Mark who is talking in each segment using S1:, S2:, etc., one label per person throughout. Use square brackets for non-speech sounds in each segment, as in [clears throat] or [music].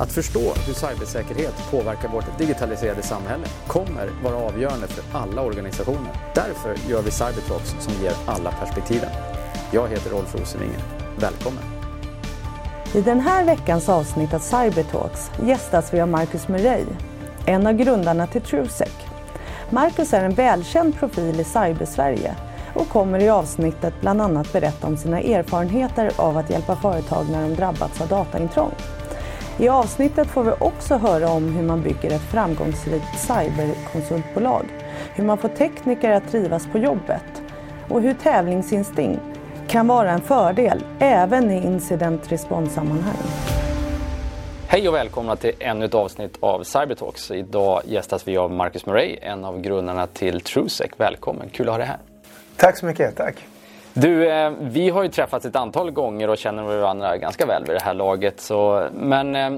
S1: Att förstå hur cybersäkerhet påverkar vårt digitaliserade samhälle kommer vara avgörande för alla organisationer. Därför gör vi Cybertalks som ger alla perspektiven. Jag heter Rolf Rosenvinge. Välkommen!
S2: I den här veckans avsnitt av Cybertalks gästas vi av Marcus Murray, en av grundarna till TrueSec. Marcus är en välkänd profil i Cybersverige och kommer i avsnittet bland annat berätta om sina erfarenheter av att hjälpa företag när de drabbats av dataintrång. I avsnittet får vi också höra om hur man bygger ett framgångsrikt cyberkonsultbolag, hur man får tekniker att trivas på jobbet och hur tävlingsinstinkt kan vara en fördel även i incident responssammanhang.
S1: Hej och välkomna till ännu ett avsnitt av Cybertalks. Idag gästas vi av Marcus Murray, en av grundarna till TrueSec. Välkommen, kul att ha dig här.
S3: Tack så mycket, tack.
S1: Du, eh, vi har ju träffats ett antal gånger och känner varandra ganska väl vid det här laget. Så, men eh,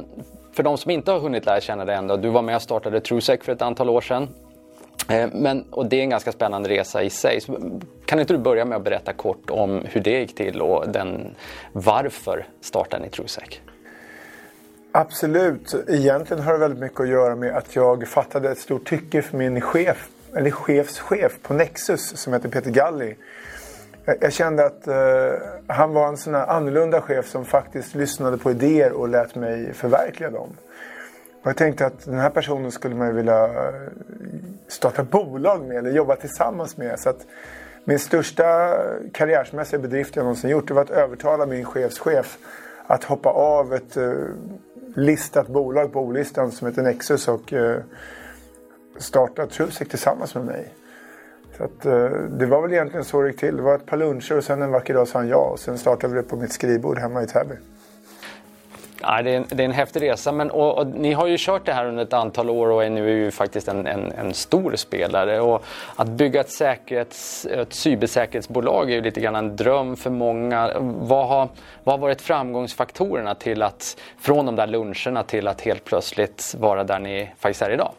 S1: för de som inte har hunnit lära känna dig ändå, du var med och startade TrueSec för ett antal år sedan. Eh, men, och det är en ganska spännande resa i sig. Så kan inte du börja med att berätta kort om hur det gick till och den, varför startade ni TrueSec?
S3: Absolut. Egentligen har det väldigt mycket att göra med att jag fattade ett stort tycke för min chef, eller chefschef på Nexus som heter Peter Galli. Jag kände att eh, han var en sån här annorlunda chef som faktiskt lyssnade på idéer och lät mig förverkliga dem. Och jag tänkte att den här personen skulle man ju vilja eh, starta bolag med eller jobba tillsammans med. Så att min största karriärsmässiga bedrift jag någonsin gjort det var att övertala min chefschef att hoppa av ett eh, listat bolag på O-listan som heter Nexus och eh, starta Trusec tillsammans med mig. Så att, eh, det var väl egentligen så det gick till. Det var ett par luncher och sen en vacker dag sa han ja. Och sen startade vi det på mitt skrivbord hemma i Täby.
S1: Ja, det, är en, det är en häftig resa. Men, och, och, ni har ju kört det här under ett antal år och är nu ju faktiskt en, en, en stor spelare. Och att bygga ett, säkerhets, ett cybersäkerhetsbolag är ju lite grann en dröm för många. Vad har, vad har varit framgångsfaktorerna till att, från de där luncherna till att helt plötsligt vara där ni faktiskt är idag?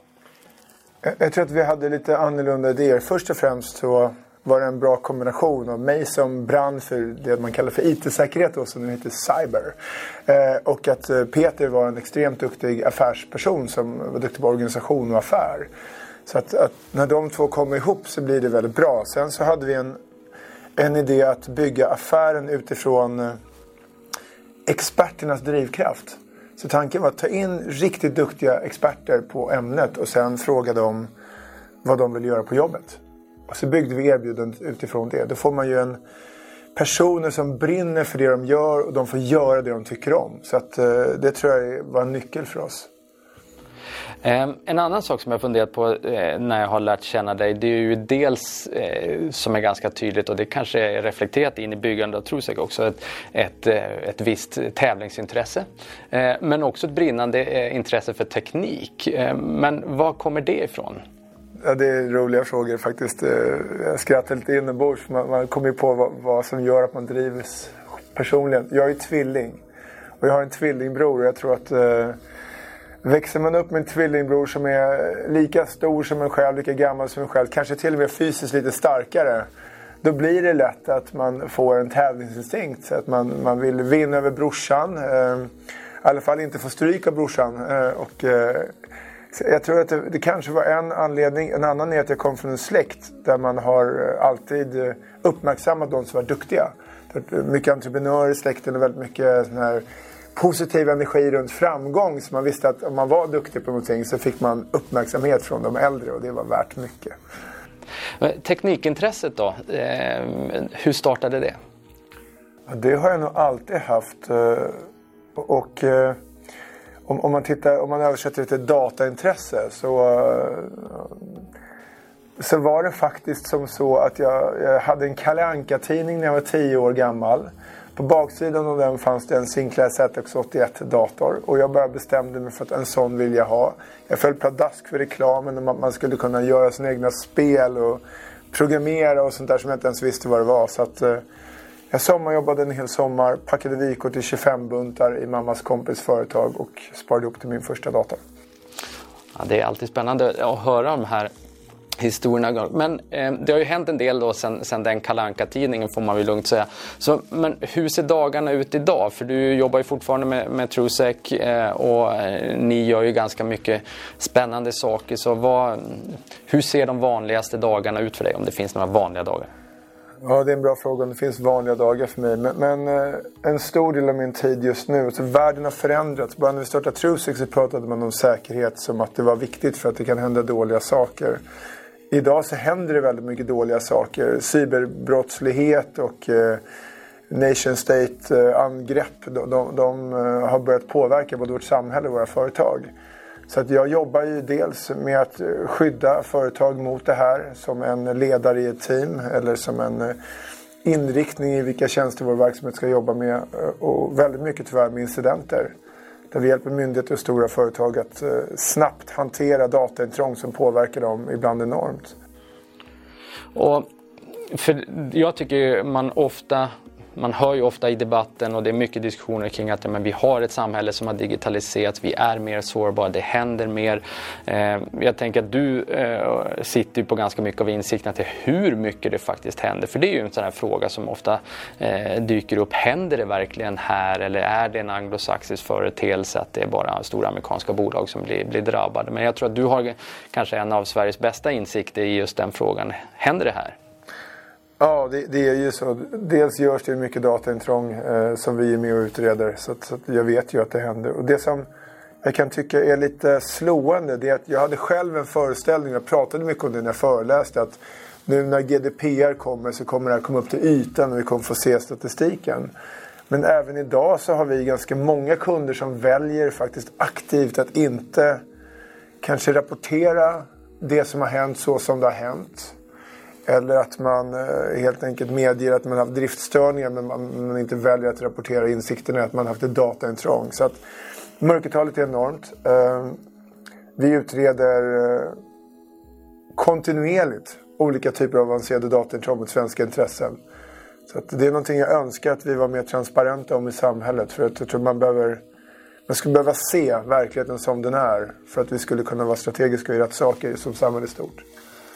S3: Jag, jag tror att vi hade lite annorlunda idéer. Först och främst så var det en bra kombination av mig som brann för det man kallar för IT-säkerhet då, som nu heter Cyber. Eh, och att eh, Peter var en extremt duktig affärsperson som var duktig på organisation och affär. Så att, att, när de två kommer ihop så blir det väldigt bra. Sen så hade vi en, en idé att bygga affären utifrån eh, experternas drivkraft. Så tanken var att ta in riktigt duktiga experter på ämnet och sen fråga dem vad de vill göra på jobbet. Och så byggde vi erbjudandet utifrån det. Då får man ju en personer som brinner för det de gör och de får göra det de tycker om. Så att, eh, det tror jag var en nyckel för oss.
S1: Ehm, en annan sak som jag funderat på eh, när jag har lärt känna dig det är ju dels eh, som är ganska tydligt och det kanske är reflekterat in i byggandet av Trosek också ett, ett, eh, ett visst tävlingsintresse. Ehm, men också ett brinnande intresse för teknik. Ehm, men var kommer det ifrån?
S3: Ja, det är roliga frågor faktiskt. Jag skrattar lite inombords. Man, man kommer ju på vad, vad, som gör att man drivs personligen. Jag är tvilling. Och jag har en tvillingbror och jag tror att eh, växer man upp med en tvillingbror som är lika stor som en själv, lika gammal som en själv, kanske till och med fysiskt lite starkare. Då blir det lätt att man får en tävlingsinstinkt. Att man, man vill vinna över brorsan. Eh, I alla fall inte få stryk av brorsan. Eh, och, eh, jag tror att det, det, kanske var en anledning. En annan är att jag kom från en släkt där man har eh, alltid uppmärksammat de som var duktiga. Eh, mycket entreprenörer i släkten och väldigt mycket sån här positiv energi runt framgång. Så man visste att om man var duktig på någonting så fick man uppmärksamhet från de äldre och det var värt mycket.
S1: Teknikintresset då, eh, hur startade det?
S3: Det har jag nog alltid haft. Och om, om, man tittar, om man översätter det till dataintresse så, så var det faktiskt som så att jag, jag hade en Kalle Anka-tidning när jag var tio år gammal. På baksidan av den fanns det en Sinclair ZX81-dator och jag bara bestämde mig för att en sån vill jag ha. Jag föll pladask för reklamen om att man skulle kunna göra sina egna spel och programmera och sånt där som jag inte ens visste vad det var. Så att, eh, jag sommarjobbade en hel sommar, packade vykort i 25 buntar i mammas kompis företag och sparade ihop till min första dator.
S1: Ja, det är alltid spännande att höra de här historierna. Men eh, det har ju hänt en del då sen, sen den kalanka tidningen får man väl lugnt säga. Så, men hur ser dagarna ut idag? För du jobbar ju fortfarande med, med Trusec eh, och eh, ni gör ju ganska mycket spännande saker. Så vad, hur ser de vanligaste dagarna ut för dig? Om det finns några vanliga dagar?
S3: Ja, det är en bra fråga om det finns vanliga dagar för mig. Men, men eh, en stor del av min tid just nu, så världen har förändrats. Bara när vi startade Trusec så pratade man om säkerhet som att det var viktigt för att det kan hända dåliga saker. Idag så händer det väldigt mycket dåliga saker. Cyberbrottslighet och eh, nation state-angrepp. Eh, de, de, de, eh, har börjat påverka både vårt samhälle och våra företag. Så att jag jobbar ju dels med att eh, skydda företag mot det här som en ledare i ett team eller som en inriktning i vilka tjänster vår verksamhet ska jobba med och väldigt mycket tyvärr med incidenter. Där vi hjälper myndigheter och stora företag att eh, snabbt hantera dataintrång som påverkar dem ibland enormt.
S1: Och för jag tycker man ofta man hör ju ofta i debatten och det är mycket diskussioner kring att ja, men vi har ett samhälle som har digitaliserats, vi är mer sårbara, det händer mer. Eh, jag tänker att du eh, sitter på ganska mycket av insikterna till hur mycket det faktiskt händer. För det är ju en sån här fråga som ofta eh, dyker upp. Händer det verkligen här eller är det en anglosaxisk företeelse att det är bara stora amerikanska bolag som blir, blir drabbade? Men jag tror att du har kanske en av Sveriges bästa insikter i just den frågan. Händer det här?
S3: Ja, det, det, är ju så. Dels görs det mycket dataintrång eh, som vi är med och utreder. Så, att, så att jag vet ju att det händer. Och det som jag kan tycka är lite slående det är att jag hade själv en föreställning, jag pratade mycket om det när jag föreläste, att nu när GDPR kommer så kommer det här komma upp till ytan och vi kommer få se statistiken. Men även idag så har vi ganska många kunder som väljer faktiskt aktivt att inte kanske rapportera det som har hänt så som det har hänt. Eller att man eh, helt enkelt medger att man har haft driftstörningar men man inte väljer att rapportera insikterna att man har haft ett dataintrång. Så att mörkertalet är enormt. Ehm, vi utreder eh, kontinuerligt olika typer av avancerade dataintrång mot svenska intressen. Så att det är någonting jag önskar att vi var mer transparenta om i samhället. För att jag tror man behöver man skulle behöva se verkligheten som den är för att vi skulle kunna vara strategiska i rätt saker som samhälle stort.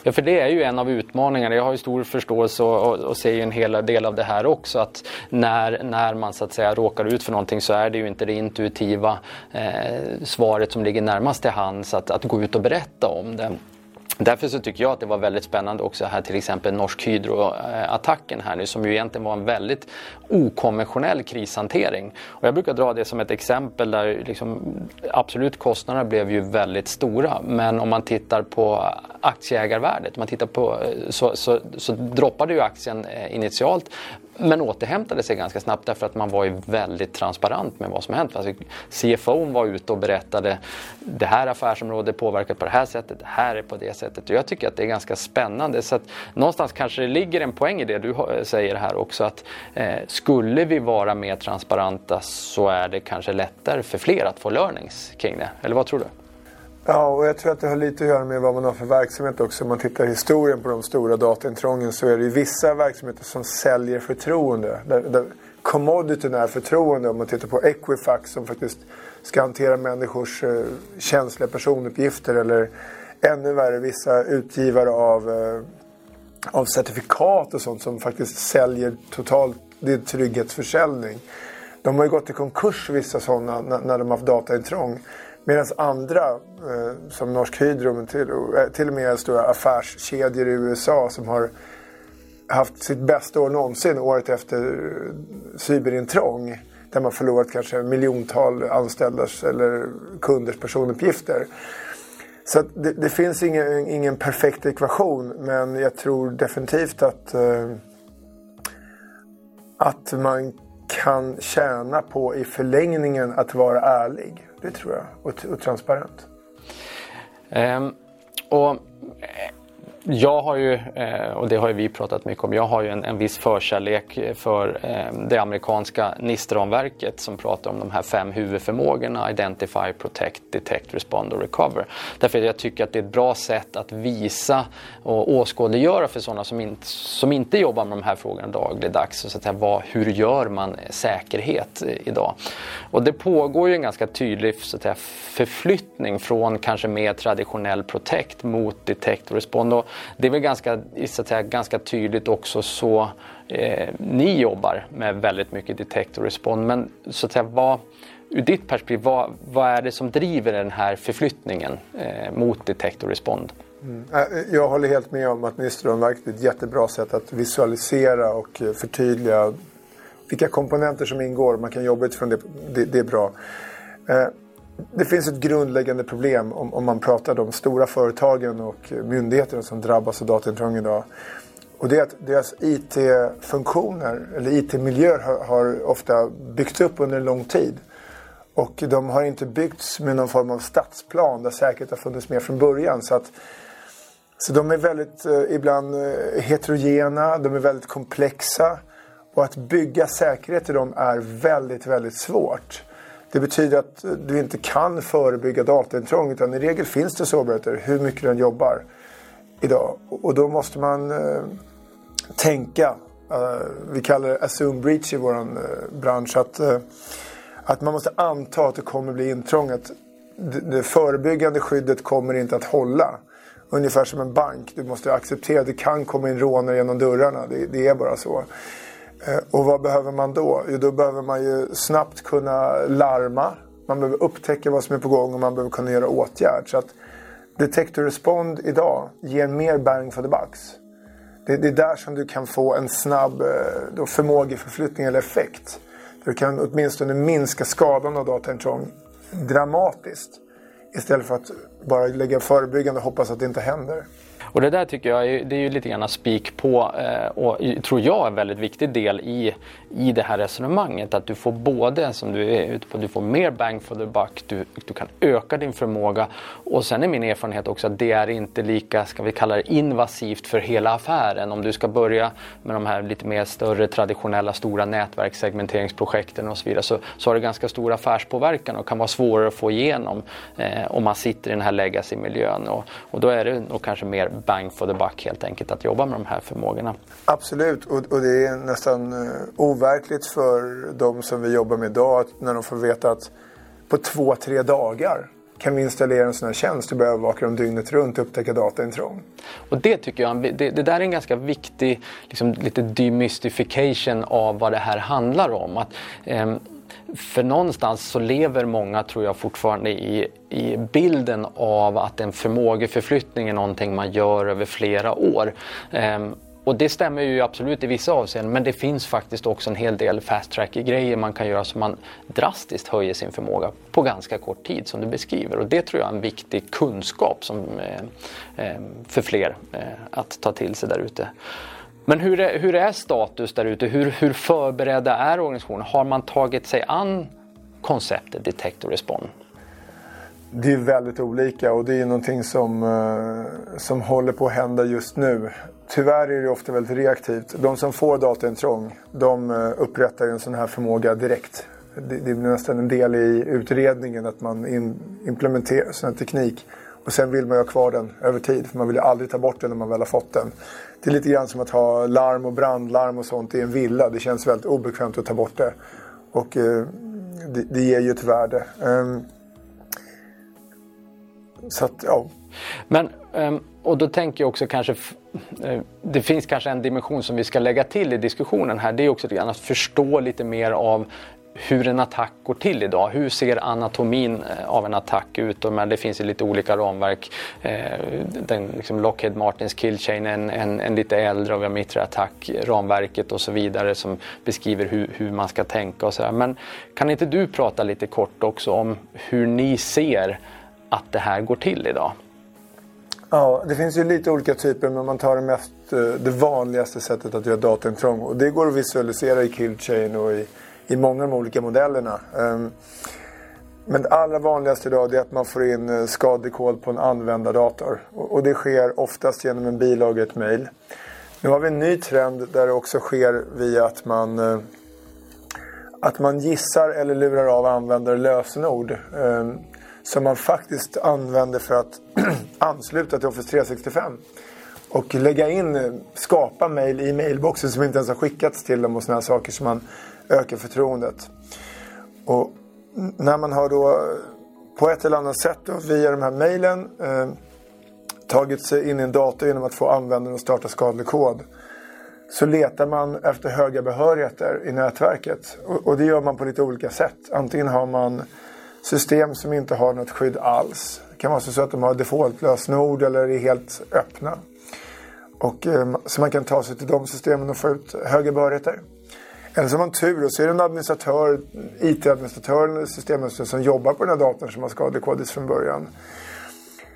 S1: Ja, för det är ju en av utmaningarna. Jag har ju stor förståelse och, och, och ser ju en hel del av det här också. Att när, när man så att säga råkar ut för någonting så är det ju inte det intuitiva eh, svaret som ligger närmast till hands att, att gå ut och berätta om det. Därför så tycker jag att det var väldigt spännande också här till exempel Norsk Hydro-attacken här nu som ju egentligen var en väldigt okonventionell krishantering. Och jag brukar dra det som ett exempel där liksom, absolut kostnaderna blev ju väldigt stora men om man tittar på aktieägarvärdet, man tittar på, så, så, så droppade ju aktien eh, initialt men återhämtade sig ganska snabbt därför att man var ju väldigt transparent med vad som hänt. Alltså, CFO var ute och berättade det här affärsområdet påverkar på det här sättet, det här är på det sättet. Och jag tycker att det är ganska spännande. Så att någonstans kanske det ligger en poäng i det du säger här också att eh, skulle vi vara mer transparenta så är det kanske lättare för fler att få learnings kring det. Eller vad tror du?
S3: Ja, och jag tror att det har lite att göra med vad man har för verksamhet också. Om man tittar i historien på de stora dataintrången så är det ju vissa verksamheter som säljer förtroende. Där, där commodityn är förtroende. Om man tittar på Equifax som faktiskt ska hantera människors eh, känsliga personuppgifter. Eller ännu värre vissa utgivare av, eh, av certifikat och sånt som faktiskt säljer totalt. Det är trygghetsförsäljning. De har ju gått i konkurs vissa sådana när, när de har haft dataintrång. Medan andra, eh, som Norsk Hydro, till, eh, till och med stora affärskedjor i USA som har haft sitt bästa år någonsin året efter eh, cyberintrång. Där man förlorat kanske miljontal anställdas eller kunders personuppgifter. Så det, det, finns ingen, ingen perfekt ekvation men jag tror definitivt att, eh, att man kan tjäna på i förlängningen att vara ärlig. Det tror jag. Och, och transparent.
S1: Um, och jag har ju, eh, och det har ju vi pratat mycket om, jag har ju en, en viss förkärlek eh, för eh, det amerikanska NIST-ramverket som pratar om de här fem huvudförmågorna Identify, Protect, Detect, Respond och Recover. Därför att jag tycker att det är ett bra sätt att visa och åskådliggöra för sådana som, inte, som inte jobbar med de här frågorna dagligdags. Så att säga, vad, hur gör man säkerhet idag? Och det pågår ju en ganska tydlig så att säga, förflyttning från kanske mer traditionell Protect mot Detect och Respond. Och det är väl ganska, så att säga, ganska tydligt också så eh, ni jobbar med väldigt mycket detect och respond. Men så att säga, vad, ur ditt perspektiv, vad, vad är det som driver den här förflyttningen eh, mot detect och respond?
S3: Mm. Äh, jag håller helt med om att Nyströmverket är ett jättebra sätt att visualisera och eh, förtydliga vilka komponenter som ingår. Man kan jobba utifrån det. Det, det är bra. Eh, det finns ett grundläggande problem om, om man pratar om de stora företagen och myndigheterna som drabbas av dataintrång idag. Och det är att deras IT-funktioner eller IT-miljöer har, har, ofta byggts upp under en lång tid. Och de har inte byggts med någon form av stadsplan där säkerhet har funnits med från början. Så, att, så de är väldigt eh, ibland eh, heterogena, de är väldigt komplexa. Och att bygga säkerhet i dem är väldigt, väldigt svårt. Det betyder att du inte kan förebygga dataintrång utan i regel finns det sårbarheter hur mycket den jobbar idag. Och då måste man eh, tänka, eh, vi kallar det assume breach i vår eh, bransch, att, eh, att man måste anta att det kommer bli intrång. Att det, det förebyggande skyddet kommer inte att hålla. Ungefär som en bank, du måste acceptera att det kan komma in rånare genom dörrarna. Det, det är bara så. Eh, och vad behöver man då? Jo, då behöver man ju snabbt kunna larma. Man behöver upptäcka vad som är på gång och man behöver kunna göra åtgärd. Så att Detector Respond idag ger mer bang for the bucks. Det, det är där som du kan få en snabb eh, då, förmågeförflyttning eller effekt. Du kan åtminstone minska skadan av dataintrång dramatiskt. Istället för att bara lägga förebyggande och hoppas att det inte händer.
S1: Och det där tycker jag är, det är ju lite grann spik på eh, och tror jag är en väldigt viktig del i, i det här resonemanget. Att du får både, som du är ute på, du får mer bang for the buck, du, du kan öka din förmåga och sen är min erfarenhet också att det är inte lika, ska vi kalla det invasivt för hela affären. Om du ska börja med de här lite mer större traditionella stora nätverkssegmenteringsprojekten och så vidare så, så har det ganska stor affärspåverkan och kan vara svårare att få igenom eh, om man sitter i den här legacy-miljön. Och, och då är det nog kanske mer bang for the buck helt enkelt att jobba med de här förmågorna.
S3: Absolut och, och det är nästan uh, overkligt för de som vi jobbar med idag att när de får veta att på två, tre dagar kan vi installera en sån här tjänst och börja övervaka dem dygnet runt och upptäcka dataintrång.
S1: Och det tycker jag, det, det, där är en ganska viktig liksom, lite demystification av vad det här handlar om. Att, eh, för någonstans så lever många, tror jag, fortfarande i, i bilden av att en förmågeförflyttning är någonting man gör över flera år. Um, och det stämmer ju absolut i vissa avseenden men det finns faktiskt också en hel del fast track grejer man kan göra så man drastiskt höjer sin förmåga på ganska kort tid som du beskriver. Och det tror jag är en viktig kunskap som, eh, eh, för fler eh, att ta till sig där ute. Men hur är, hur är status där ute? Hur, hur förberedda är organisationen? Har man tagit sig an konceptet Detect och Respond?
S3: Det är väldigt olika och det är någonting som, eh, som håller på att hända just nu. Tyvärr är det ofta väldigt reaktivt. De som får dataintrång de eh, upprättar upprättar en sån här förmåga direkt. Det, det blir nästan en del i utredningen att man in, implementerar sån här teknik. Och sen vill man ju ha kvar den över tid för man vill ju aldrig ta bort den när man väl har fått den. Det är lite grann som att ha larm och brandlarm och sånt i en villa. Det känns väldigt obekvämt att ta bort det. Och eh, det, det, ger ju ett värde. Um, så att, ja.
S1: Men, um, och då tänker jag också kanske, eh, det finns kanske en dimension som vi ska lägga till i diskussionen här. Det är också att förstå lite mer av hur en attack går till idag. Hur ser anatomin eh, av en attack ut? Det finns ju lite olika ramverk. Eh, den, liksom Lockheed Martins Killchain, en, en, en lite äldre och vi har Mitre Attack, ramverket och så vidare som beskriver hur, hur man ska tänka och så där. Men kan inte du prata lite kort också om hur ni ser att det här går till idag?
S3: Ja, det finns ju lite olika typer men man tar det, mest, eh, det vanligaste sättet att göra dataintrång och det går att visualisera i Killchain och i i många av de olika modellerna. Ehm, men det allra vanligaste idag är att man får in eh, skadekod på en användardator. Och det sker oftast genom en bilaga ett mail. Nu har vi en ny trend där det också sker via att man, eh, att man gissar eller lurar av användare lösenord. Ehm, som man faktiskt använder för att [clears throat] ansluta till Office 365. Och lägga in, eh, skapa mail i mailboxen som inte ens har skickats till dem och sådana saker som man ökar förtroendet. Och när man har då eh, på ett eller annat sätt då, via de här mejlen eh, tagit sig in i en dator genom att få användaren att starta skadlig kod så letar man efter höga behörigheter i nätverket. Och, och, det gör man på lite olika sätt. Antingen har man system som inte har något skydd alls. Det kan vara så att de har defaultlösenord eller är helt öppna. Och, eh, så man kan ta sig till de systemen och få ut höga behörigheter. Eller så har man tur och så är det en administratör, IT-administratör eller systemadministratör som jobbar på den här datorn som har skadlig kodis från början.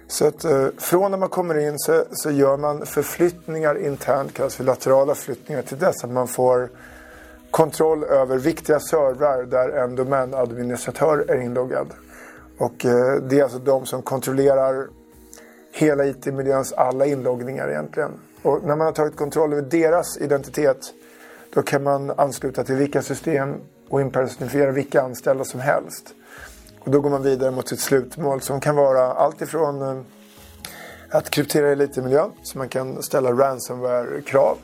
S3: Så att eh, från när man kommer in så, så gör man förflyttningar internt, kallas för laterala flyttningar, till dess att man får kontroll över viktiga servrar där en domänadministratör är inloggad. Och eh, det är alltså de som kontrollerar hela IT-miljöns alla inloggningar egentligen. Och när man har tagit kontroll över deras identitet då kan man ansluta till vilka system och impersonifiera vilka anställda som helst. Och då går man vidare mot sitt slutmål som kan vara allt ifrån eh, att kryptera elitemiljön så man kan ställa ransomware-krav.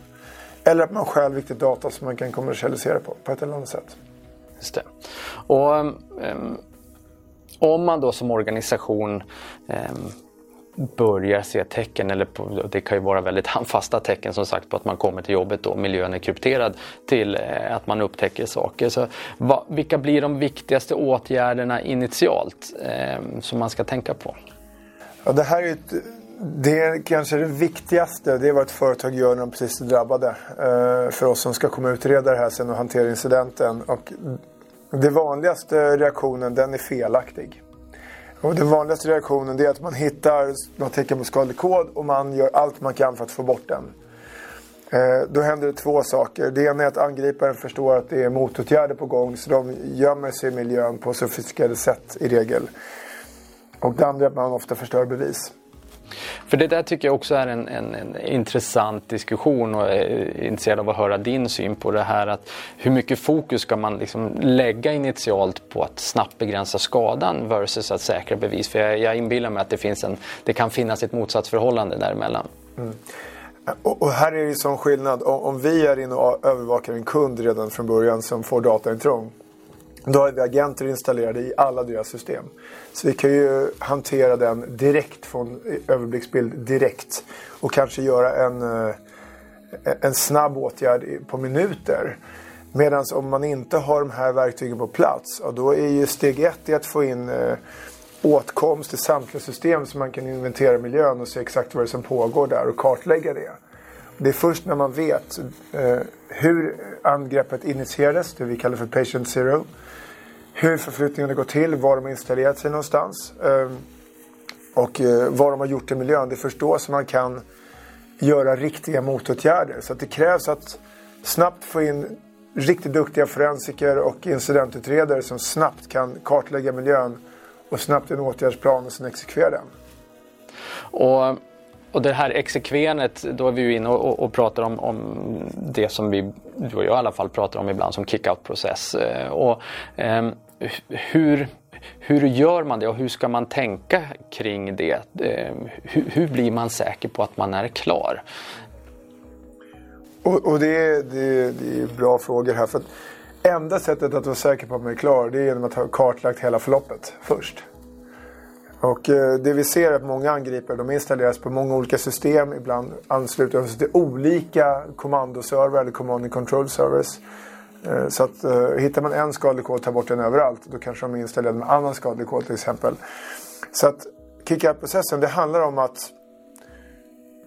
S3: Eller att man stjäl viktig data som man kan kommersialisera på, på ett eller annat sätt.
S1: Just det. Och um, om man då som organisation um, börjar se tecken, eller på, det kan ju vara väldigt [laughs] handfasta tecken som sagt på att man kommer till jobbet och miljön är krypterad till eh, att man upptäcker saker. Så, va, vilka blir de viktigaste åtgärderna initialt eh, som man ska tänka på?
S3: Ja, det här är ett, det är kanske det viktigaste. Det är vad ett företag gör när de precis är drabbade. Eh, för oss som ska komma och utreda det här sen och hantera incidenten. Och det vanligaste reaktionen den är felaktig. Och den vanligaste reaktionen är att man hittar något tecken på skadlig kod och man gör allt man kan för att få bort den. Eh, då händer det två saker. Det ena är att angriparen förstår att det är motåtgärder på gång så de gömmer sig i miljön på sofistikerade sätt i regel. Och det andra är att man ofta förstör bevis.
S1: För det där tycker jag också är en, en, en, intressant diskussion och är intresserad av att höra din syn på det här att hur mycket fokus ska man liksom lägga initialt på att snabbt begränsa skadan versus att säkra bevis? För jag, jag inbillar mig att det, finns en, det kan finnas ett motsatsförhållande däremellan. Mm.
S3: Och, här är det ju sån skillnad. Om vi är inne och övervakar en kund redan från början som får dataintrång då har vi agenter installerade i alla deras system. Så vi kan ju hantera den direkt från eh, överblicksbild direkt. Och kanske göra en, eh, en snabb åtgärd på minuter. Medan om man inte har de här verktygen på plats, då är ju steg ett att få in eh, åtkomst till samtliga system så man kan inventera miljön och se exakt vad det är som pågår där och kartlägga det. Det är först när man vet eh, hur angreppet initierades, det vi kallar för patient zero, hur förflyttningarna går till, var de har installerat sig någonstans ehm, och eh, vad de har gjort i miljön. Det är först då som man kan göra riktiga motåtgärder. Så att det krävs att snabbt få in riktigt duktiga forensiker och incidentutredare som snabbt kan kartlägga miljön och snabbt en åtgärdsplan och sen exekvera den.
S1: Och och det här exekverandet, då är vi ju inne och, och pratar om, om, det som vi, du och jag i alla fall, pratar om ibland som kick-out-process. Eh, och, ehm, hur, hur gör man det och hur ska man tänka kring det? Eh, hur, hur blir man säker på att man är klar?
S3: Och, och det, är, det, det, är bra frågor här. För att enda sättet att vara säker på att man är klar det är genom att ha kartlagt hela förloppet först. Och eh, det vi ser är att många angripare de installeras på många olika system. Ibland ansluter de sig till olika kommandoserver eller command and control servers. Eh, så att eh, hittar man en skadlig kod, och tar bort den överallt. Då kanske de är installerade med annan skadlig kod till exempel. Så att kick-out-processen det handlar om att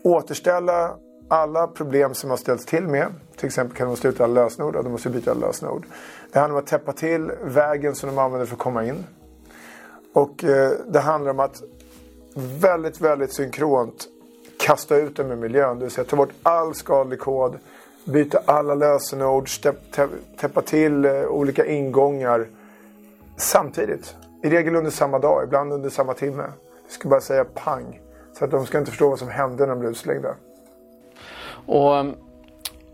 S3: återställa alla problem som har ställts till med. Till exempel kan de sluta alla lösenord och de måste byta alla lösenord. Det handlar om att täppa till vägen som de använder för att komma in. Och eh, det handlar om att väldigt, väldigt synkront kasta ut dem ur miljön. Det vill säga ta bort all skadlig kod, byta alla lösenord, täppa till eh, olika ingångar samtidigt. I regel under samma dag, ibland under samma timme. Jag ska bara säga pang. Så att de ska inte förstå vad som hände när de blev utslängda.
S1: Och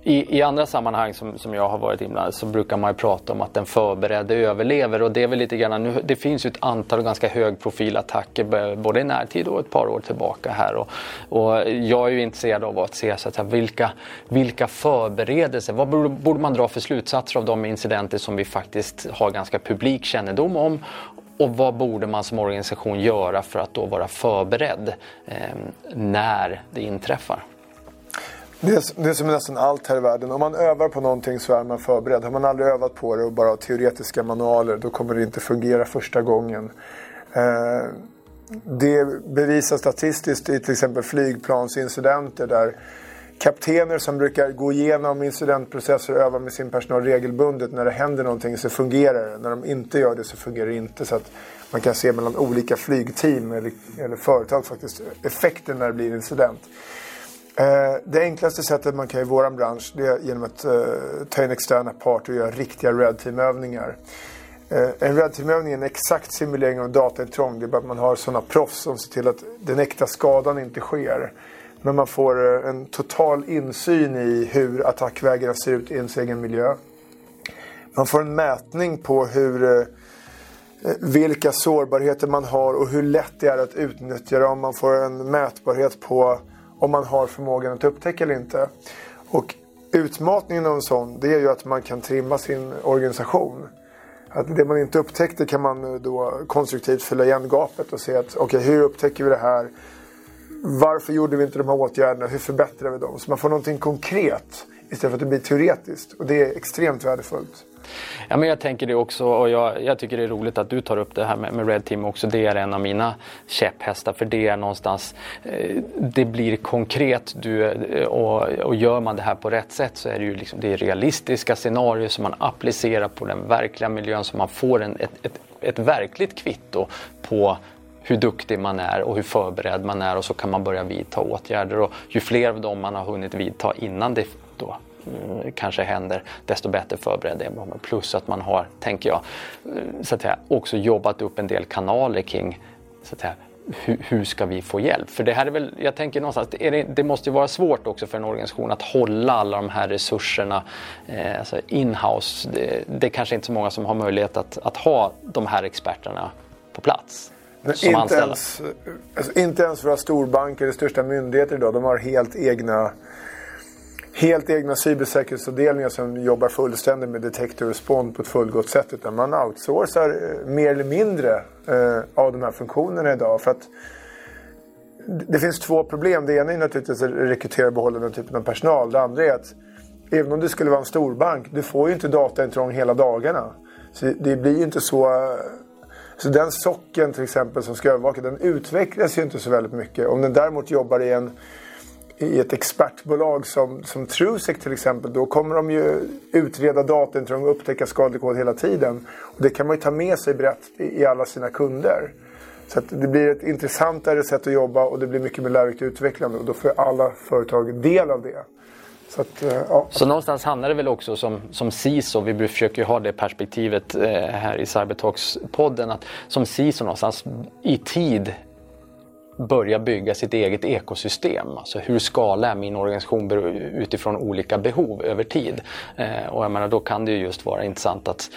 S1: i, I, andra sammanhang som, som jag har varit inblandad så brukar man ju prata om att den förberedde överlever. Och det är väl lite grann nu, det finns ju ett antal ganska högprofilattacker både i närtid och ett par år tillbaka här. Och, och jag är ju intresserad av att se så att säga, vilka, vilka förberedelser, vad borde, borde man dra för slutsatser av de incidenter som vi faktiskt har ganska publik kännedom om? Och vad borde man som organisation göra för att då vara förberedd eh, när det inträffar?
S3: Det är, det är som nästan allt här i världen. Om man övar på någonting så är man förberedd. Har man aldrig övat på det och bara har teoretiska manualer då kommer det inte fungera första gången. Eh, det bevisas statistiskt i till exempel flygplansincidenter där kaptener som brukar gå igenom incidentprocesser och öva med sin personal regelbundet. När det händer någonting så fungerar det. När de inte gör det så fungerar det inte. Så att man kan se mellan olika flygteam eller, eller företag faktiskt effekten när det blir incident. Eh, det enklaste sättet man kan i vår bransch det är genom att eh, ta in externa parter och göra riktiga Red Team-övningar. Eh, en Red Team-övning är en exakt simulering av dataintrång. Det är bara att man har sådana proffs som ser till att den äkta skadan inte sker. Men man får en total insyn i hur attackvägarna ser ut i ens egen miljö. Man får en mätning på hur, vilka sårbarheter man har och hur lätt det är att utnyttja dem. Man får en mätbarhet på om man har förmågan att upptäcka eller inte. Och utmatningen av en sån det är ju att man kan trimma sin organisation. Att det man inte upptäckte kan man då konstruktivt fylla igen gapet och se att okej, okay, hur upptäcker vi det här? Varför gjorde vi inte de här åtgärderna? Hur förbättrar vi dem? Så man får någonting konkret istället för att det blir teoretiskt. Och det är extremt värdefullt.
S1: Ja, men jag tänker det också och jag, jag, tycker det är roligt att du tar upp det här med, med Red Team också. Det är en av mina käpphästar för det är någonstans, eh, det blir konkret du, eh, och, och gör man det här på rätt sätt så är det ju liksom, det är realistiska scenarier som man applicerar på den verkliga miljön så man får en, ett, ett, ett verkligt kvitto på hur duktig man är och hur förberedd man är och så kan man börja vidta åtgärder. Och ju fler av dem man har hunnit vidta innan det då kanske händer, desto bättre förberedd är man. Plus att man har, tänker jag, eh, så att säga, också jobbat upp en del kanaler kring så att säga, hur, hur, ska vi få hjälp? För det här är väl, jag tänker någonstans, det, det måste ju vara svårt också för en organisation att hålla alla de här resurserna eh, alltså in-house. Det, det är kanske inte så många som har möjlighet att, att ha de här experterna på plats
S3: som inte anställda? Ens, alltså, inte ens våra storbanker, de största myndigheter idag, de har helt egna helt egna cybersäkerhetsavdelningar som jobbar fullständigt med detector respond på ett fullgott sätt. Utan man outsourcar eh, mer eller mindre eh, av de här funktionerna idag. För att det finns två problem. Det ena är naturligtvis att rekrytera och behålla den typen av personal. Det andra är att även om du skulle vara en storbank, du får ju inte dataintrång hela dagarna. Så det blir ju inte så eh, så den socken till exempel som ska övervaka den utvecklas ju inte så väldigt mycket. Om den däremot jobbar i, en, i ett expertbolag som, som Trusec till exempel då kommer de ju utreda dataintrång och upptäcka skadlig kod hela tiden. Och det kan man ju ta med sig brett i, alla sina kunder. Så det blir ett intressantare sätt att jobba och det blir mycket mer lärorikt utvecklande och då får alla företag del av det.
S1: Så, att, eh, ja. så någonstans handlar det väl också som, som CISO, vi försöker ju ha det perspektivet eh, här i Cybertalks-podden, att som CISO någonstans i tid börja bygga sitt eget ekosystem. Alltså hur skalar jag min organisation utifrån olika behov över tid? Eh, och jag menar, då kan det ju just vara intressant att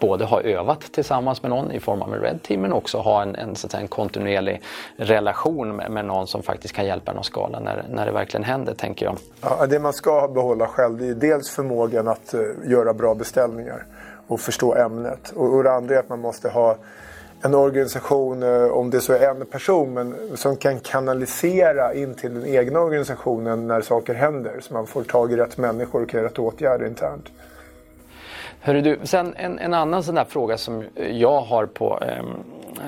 S1: både ha övat tillsammans med någon i form av en Red Team men också ha en, en, så att säga, en kontinuerlig relation med, med, någon som faktiskt kan hjälpa en att skala när, när det verkligen händer, tänker jag.
S3: Ja, det man ska behålla själv det är dels förmågan att uh, göra bra beställningar och förstå ämnet. Och, och det andra är att man måste ha en organisation, eh, om det så är en person, men som kan kanalisera in till den egna organisationen när saker händer. Så man får tag i rätt människor och kan göra rätt åtgärder internt.
S1: Hörru du, sen en, en annan sån där fråga som jag har på um,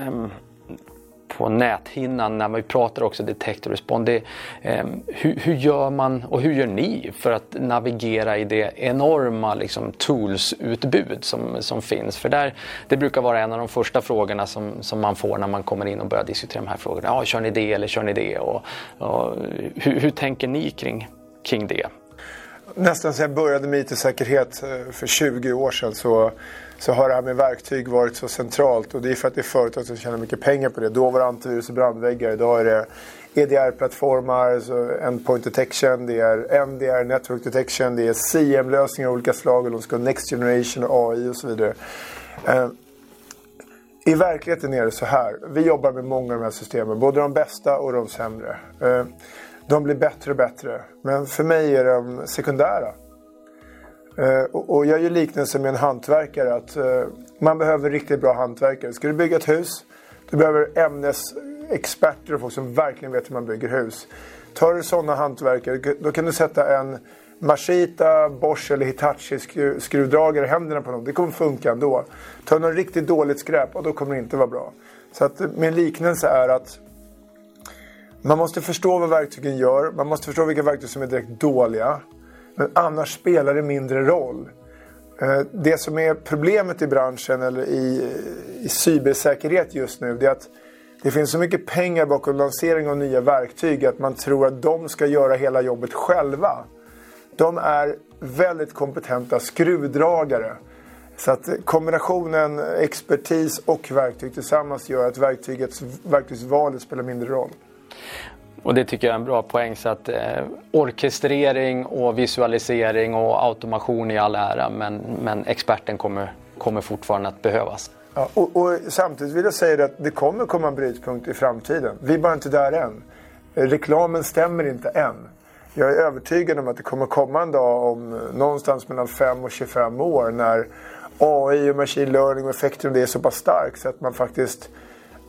S1: um, på näthinnan när vi pratar också detect och respond. Det, eh, hur, hur, gör man och hur gör ni för att navigera i det enorma liksom, toolsutbud som, som finns? För där, det brukar vara en av de första frågorna som, som man får när man kommer in och börjar diskutera de här frågorna. Ja, kör ni det eller kör ni det? Och, och hur, hur tänker ni kring, kring det?
S3: Nästan sedan jag började med IT-säkerhet eh, för 20 år sedan så så har det här med verktyg varit så centralt. Och det är för att det är företag som tjänar mycket pengar på det. Då var det antivirus och brandväggar. Idag är det EDR-plattformar, Endpoint Detection, det är MDR, Network Detection, det är CM-lösningar av olika slag och de ska ha Next Generation och AI och så vidare. Eh, I verkligheten är det så här. Vi jobbar med många av de här systemen, både de bästa och de sämre. Eh, de blir bättre och bättre, men för mig är de sekundära. Eh, och jag gör liknelsen med en hantverkare att eh, man behöver riktigt bra hantverkare. Ska du bygga ett hus, du behöver ämnesexperter och folk som verkligen vet hur man bygger hus. Tar du sådana hantverkare, då kan du sätta en Mashita, Bosch eller Hitachi skruvdragare i händerna på någon. Det kommer funka ändå. Tar du något riktigt dåligt skräp, och då kommer det inte vara bra. Så att eh, min liknelse är att man måste förstå vad verktygen gör. Man måste förstå vilka verktyg som är direkt dåliga. Men annars spelar det mindre roll. Eh, det som är problemet i branschen eller i, i cybersäkerhet just nu det är att det finns så mycket pengar bakom lansering av nya verktyg att man tror att de ska göra hela jobbet själva. De är väldigt kompetenta skruvdragare. Så att kombinationen expertis och verktyg tillsammans gör att verktygets, verktygsvalet spelar mindre roll.
S1: Och det tycker jag är en bra poäng. Så att eh, orkestrering och visualisering och automation i all ära men, men experten kommer, kommer fortfarande att behövas.
S3: Ja, och, och, samtidigt vill jag säga att det kommer komma en brytpunkt i framtiden. Vi är bara inte där än. Reklamen stämmer inte än. Jag är övertygad om att det kommer komma en dag om någonstans mellan 5 och 25 år när AI och machine learning och effekten av det är så pass stark så att man faktiskt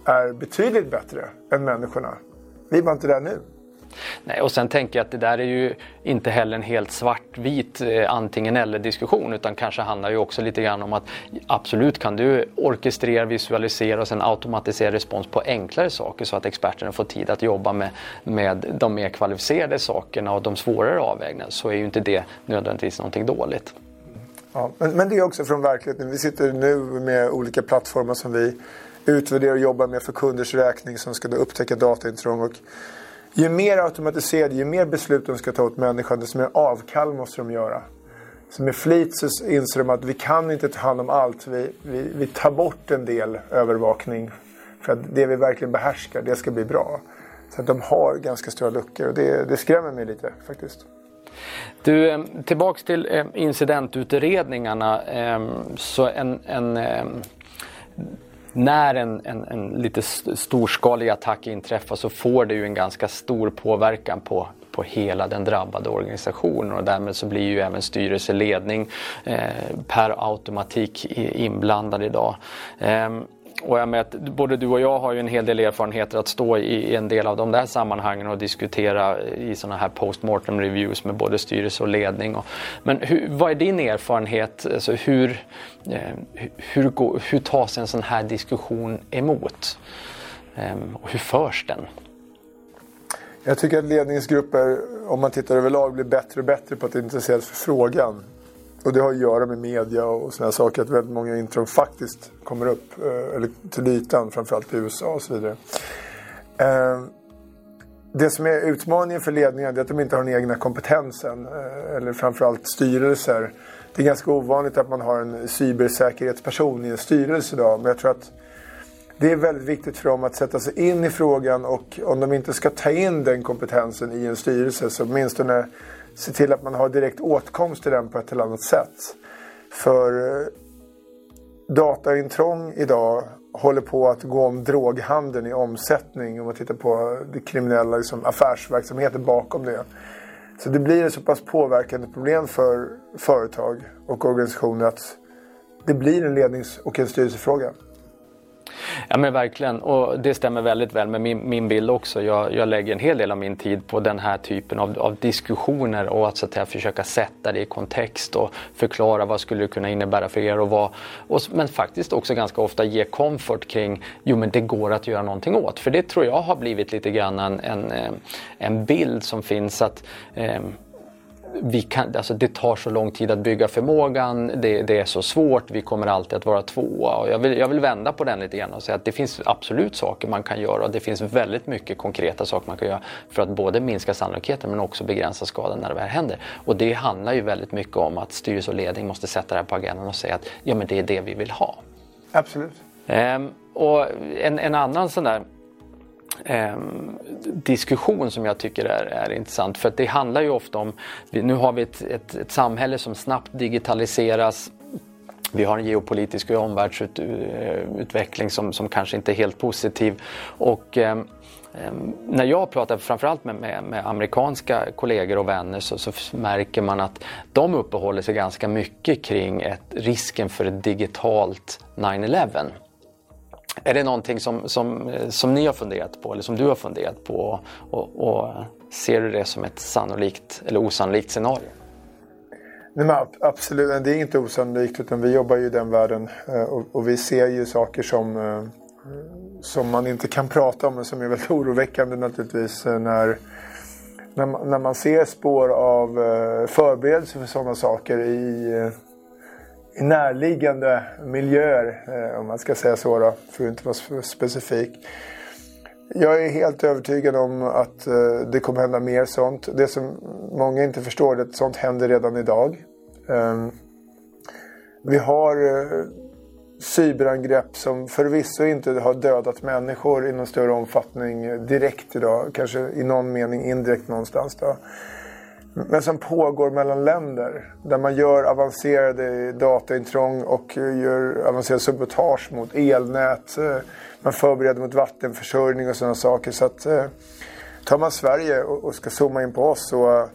S3: är betydligt bättre än människorna. Vi var inte där nu.
S1: Nej, och sen tänker jag att det där är ju inte heller en helt svartvit eh, antingen eller diskussion utan kanske handlar ju också lite grann om att absolut kan du orkestrera, visualisera och sen automatisera respons på enklare saker så att experterna får tid att jobba med, med de mer kvalificerade sakerna och de svårare avvägningarna så är ju inte det nödvändigtvis någonting dåligt.
S3: Ja, men, men det är också från verkligheten. Vi sitter nu med olika plattformar som vi utvärderar och jobbar med för kunders räkning som ska då upptäcka dataintrång. Och ju mer automatiserade, ju mer beslut de ska ta åt människan, desto mer avkall måste de göra. Så med flit så inser de att vi kan inte ta hand om allt. Vi, vi, vi tar bort en del övervakning för att det vi verkligen behärskar, det ska bli bra. Så att de har ganska stora luckor och det, det skrämmer mig lite faktiskt.
S1: Du, tillbaks till incidentutredningarna. Så en, en när en, en, en, lite storskalig attack inträffar så får det ju en ganska stor påverkan på, på hela den drabbade organisationen och därmed så blir ju även styrelseledning eh, per automatik inblandad idag. Eh, och jag med, både du och jag har ju en hel del erfarenheter att stå i en del av de där sammanhangen och diskutera i sådana här postmortem reviews med både styrelse och ledning. Och, men hur, vad är din erfarenhet? Alltså hur, eh, hur, går, hur tas en sån här diskussion emot? Eh, och hur förs den?
S3: Jag tycker att ledningsgrupper, om man tittar överlag, blir bättre och bättre på att intressera sig för frågan. Och det har att göra med media och sådana saker. Att väldigt många intrång faktiskt kommer upp eh, eller till ytan. Framförallt i USA och så vidare. Eh, det som är utmaningen för ledningen är att de inte har den egna kompetensen. Eh, eller framförallt styrelser. Det är ganska ovanligt att man har en cybersäkerhetsperson i en styrelse idag. Men jag tror att det är väldigt viktigt för dem att sätta sig in i frågan och om de inte ska ta in den kompetensen i en styrelse så åtminstone se till att man har direkt åtkomst till den på ett eller annat sätt. För eh, dataintrång idag håller på att gå om droghandeln i omsättning om man tittar på det kriminella liksom, affärsverksamheten bakom det. Så det blir ett så pass påverkande problem för företag och organisationer att det blir en lednings och en styrelsefråga.
S1: Ja men verkligen och det stämmer väldigt väl med min, min bild också. Jag, jag, lägger en hel del av min tid på den här typen av, av diskussioner och att, så att säga, försöka sätta det i kontext och förklara vad skulle det kunna innebära för er och vad. Och, men faktiskt också ganska ofta ge comfort kring jo men det går att göra någonting åt. För det tror jag har blivit lite grann en, en, eh, en bild som finns att eh, vi kan, alltså det tar så lång tid att bygga förmågan, det, det, är så svårt, vi kommer alltid att vara tvåa. Och jag, vill, jag vill vända på den lite grann och säga att det finns absolut saker man kan göra och det finns väldigt mycket konkreta saker man kan göra för att både minska sannolikheten men också begränsa skadan när det väl händer. Och det handlar ju väldigt mycket om att styrelse och ledning måste sätta det här på agendan och säga att ja men det är det vi vill ha.
S3: Absolut.
S1: Ehm, och en, en annan sån där eh, diskussion som jag tycker är, är intressant. För det handlar ju ofta om, nu har vi ett, ett, ett samhälle som snabbt digitaliseras. Vi har en geopolitisk omvärldsutveckling som, som kanske inte är helt positiv. Och, eh, när jag pratar framförallt med, med, med amerikanska kollegor och vänner så, så, märker man att de uppehåller sig ganska mycket kring ett, risken för ett digitalt 9-11. Är det någonting som, som, eh, som ni har funderat på eller som du har funderat på och, och ser du det som ett sannolikt eller osannolikt scenario?
S3: Nej, men absolut, det är inte osannolikt utan vi jobbar ju i den världen eh, och, och vi ser ju saker som eh, som man inte kan prata om men som är väldigt [laughs] oroväckande naturligtvis när, när, man, när man ser spår av förberedelser för sådana saker i närliggande miljöer, eh, om man ska säga så då, för att inte vara specifik. Jag är helt övertygad om att eh, det kommer hända mer sånt. Det som många inte förstår är att sånt händer redan idag. Ehm, vi har eh, cyberangrepp som förvisso inte har dödat människor i någon större omfattning direkt idag. Kanske i någon mening indirekt någonstans. Då. Men som pågår mellan länder. Där man gör avancerade dataintrång och gör avancerad sabotage mot elnät. Eh, man förbereder mot vattenförsörjning och sådana saker. Så att, eh, tar man Sverige och ska zooma in på oss och eh,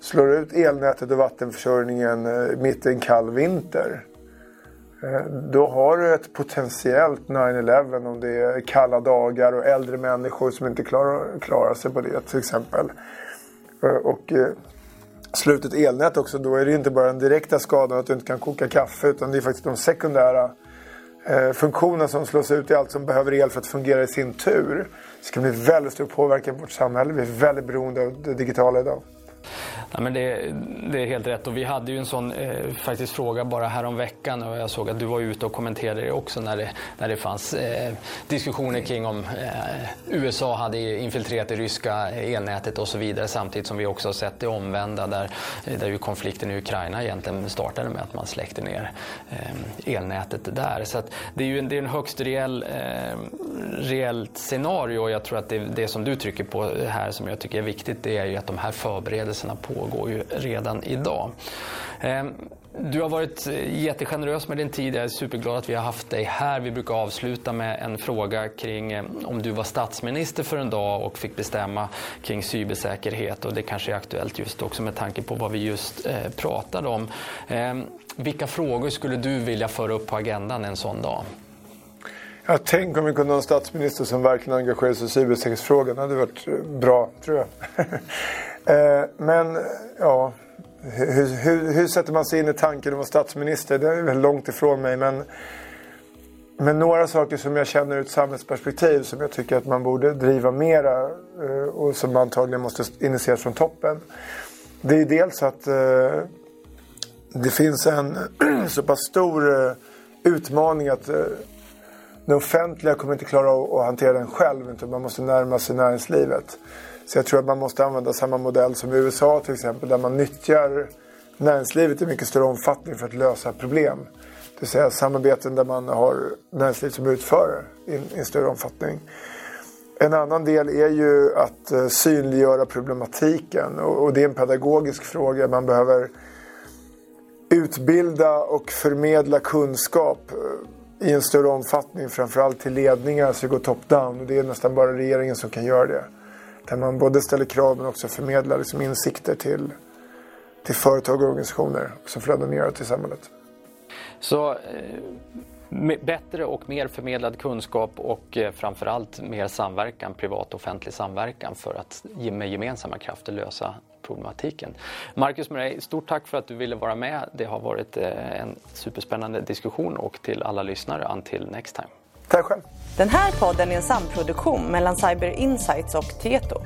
S3: slår ut elnätet och vattenförsörjningen mitt i en kall vinter då har du ett potentiellt 9-11 om det är kalla dagar och äldre människor som inte klarar, klarar sig på det till exempel. Eh, och eh, slutet elnät också, då är det inte bara den direkta skadan att du inte kan koka kaffe utan det är faktiskt de sekundära eh, funktionerna som slås ut i allt som behöver el för att fungera i sin tur. Det ska bli väldigt stor påverkan på vårt samhälle. Vi är väldigt beroende av det digitala idag.
S1: Ja, men det, det, är helt rätt och vi hade ju en sån eh, faktiskt fråga bara här veckan och jag såg att du var ute och kommenterade det också när det, när det fanns eh, diskussioner kring om eh, USA hade infiltrerat det ryska elnätet och så vidare samtidigt som vi också har sett det omvända där, eh, där ju konflikten i Ukraina egentligen startade med att man släckte ner eh, elnätet där. Så det är ju en, det är en högst reell, eh, reellt scenario och jag tror att det, det som du trycker på här som jag tycker är viktigt det är ju att de här förberedelserna pågår ju redan idag. Ehm, du har varit eh, jättegenerös med din tid. Jag är superglad att vi har haft dig här. Vi brukar avsluta med en fråga kring eh, om du var statsminister för en dag och fick bestämma kring cybersäkerhet. Och det kanske är aktuellt just också med tanke på vad vi just eh, pratade om. Ehm, vilka frågor skulle du vilja föra upp på agendan en sån dag?
S3: Ja, tänk om vi kunde ha en statsminister som verkligen engagerar sig i cybersäkerhetsfrågan. Det hade varit bra, tror jag. [laughs] Eh, men ja, hur, hur, hur, sätter man sig in i tanken om att vara statsminister? Det är väl långt ifrån mig. Men, men några saker som jag känner ur ett samhällsperspektiv som jag tycker att man borde driva mera eh, och som antagligen måste initieras från toppen. Det är dels att eh, det finns en [clears throat] så pass stor eh, utmaning att eh, det offentliga kommer inte klara att hantera den själv. Utan man måste närma sig näringslivet. Så jag tror att man måste använda samma modell som i USA till exempel. Där man nyttjar näringslivet i mycket större omfattning för att lösa problem. Det vill säga samarbeten där man har näringsliv som utförare i, i en större omfattning. En annan del är ju att eh, synliggöra problematiken och, och, det är en pedagogisk fråga. Man behöver utbilda och förmedla kunskap eh, i en större omfattning. Framförallt till ledningar så det går top-down det är nästan bara regeringen som kan göra det. Där man både ställer krav men också förmedlar liksom insikter till, till företag och organisationer som flödar ner till samhället.
S1: Så eh, bättre och mer förmedlad kunskap och eh, framförallt mer samverkan, privat och offentlig samverkan för att med gemensamma krafter lösa problematiken. Marcus Murray, stort tack för att du ville vara med. Det har varit eh, en superspännande diskussion och till alla lyssnare, until next time.
S3: Tack själv.
S2: Den här podden är en samproduktion mellan Cyber Insights och Tieto.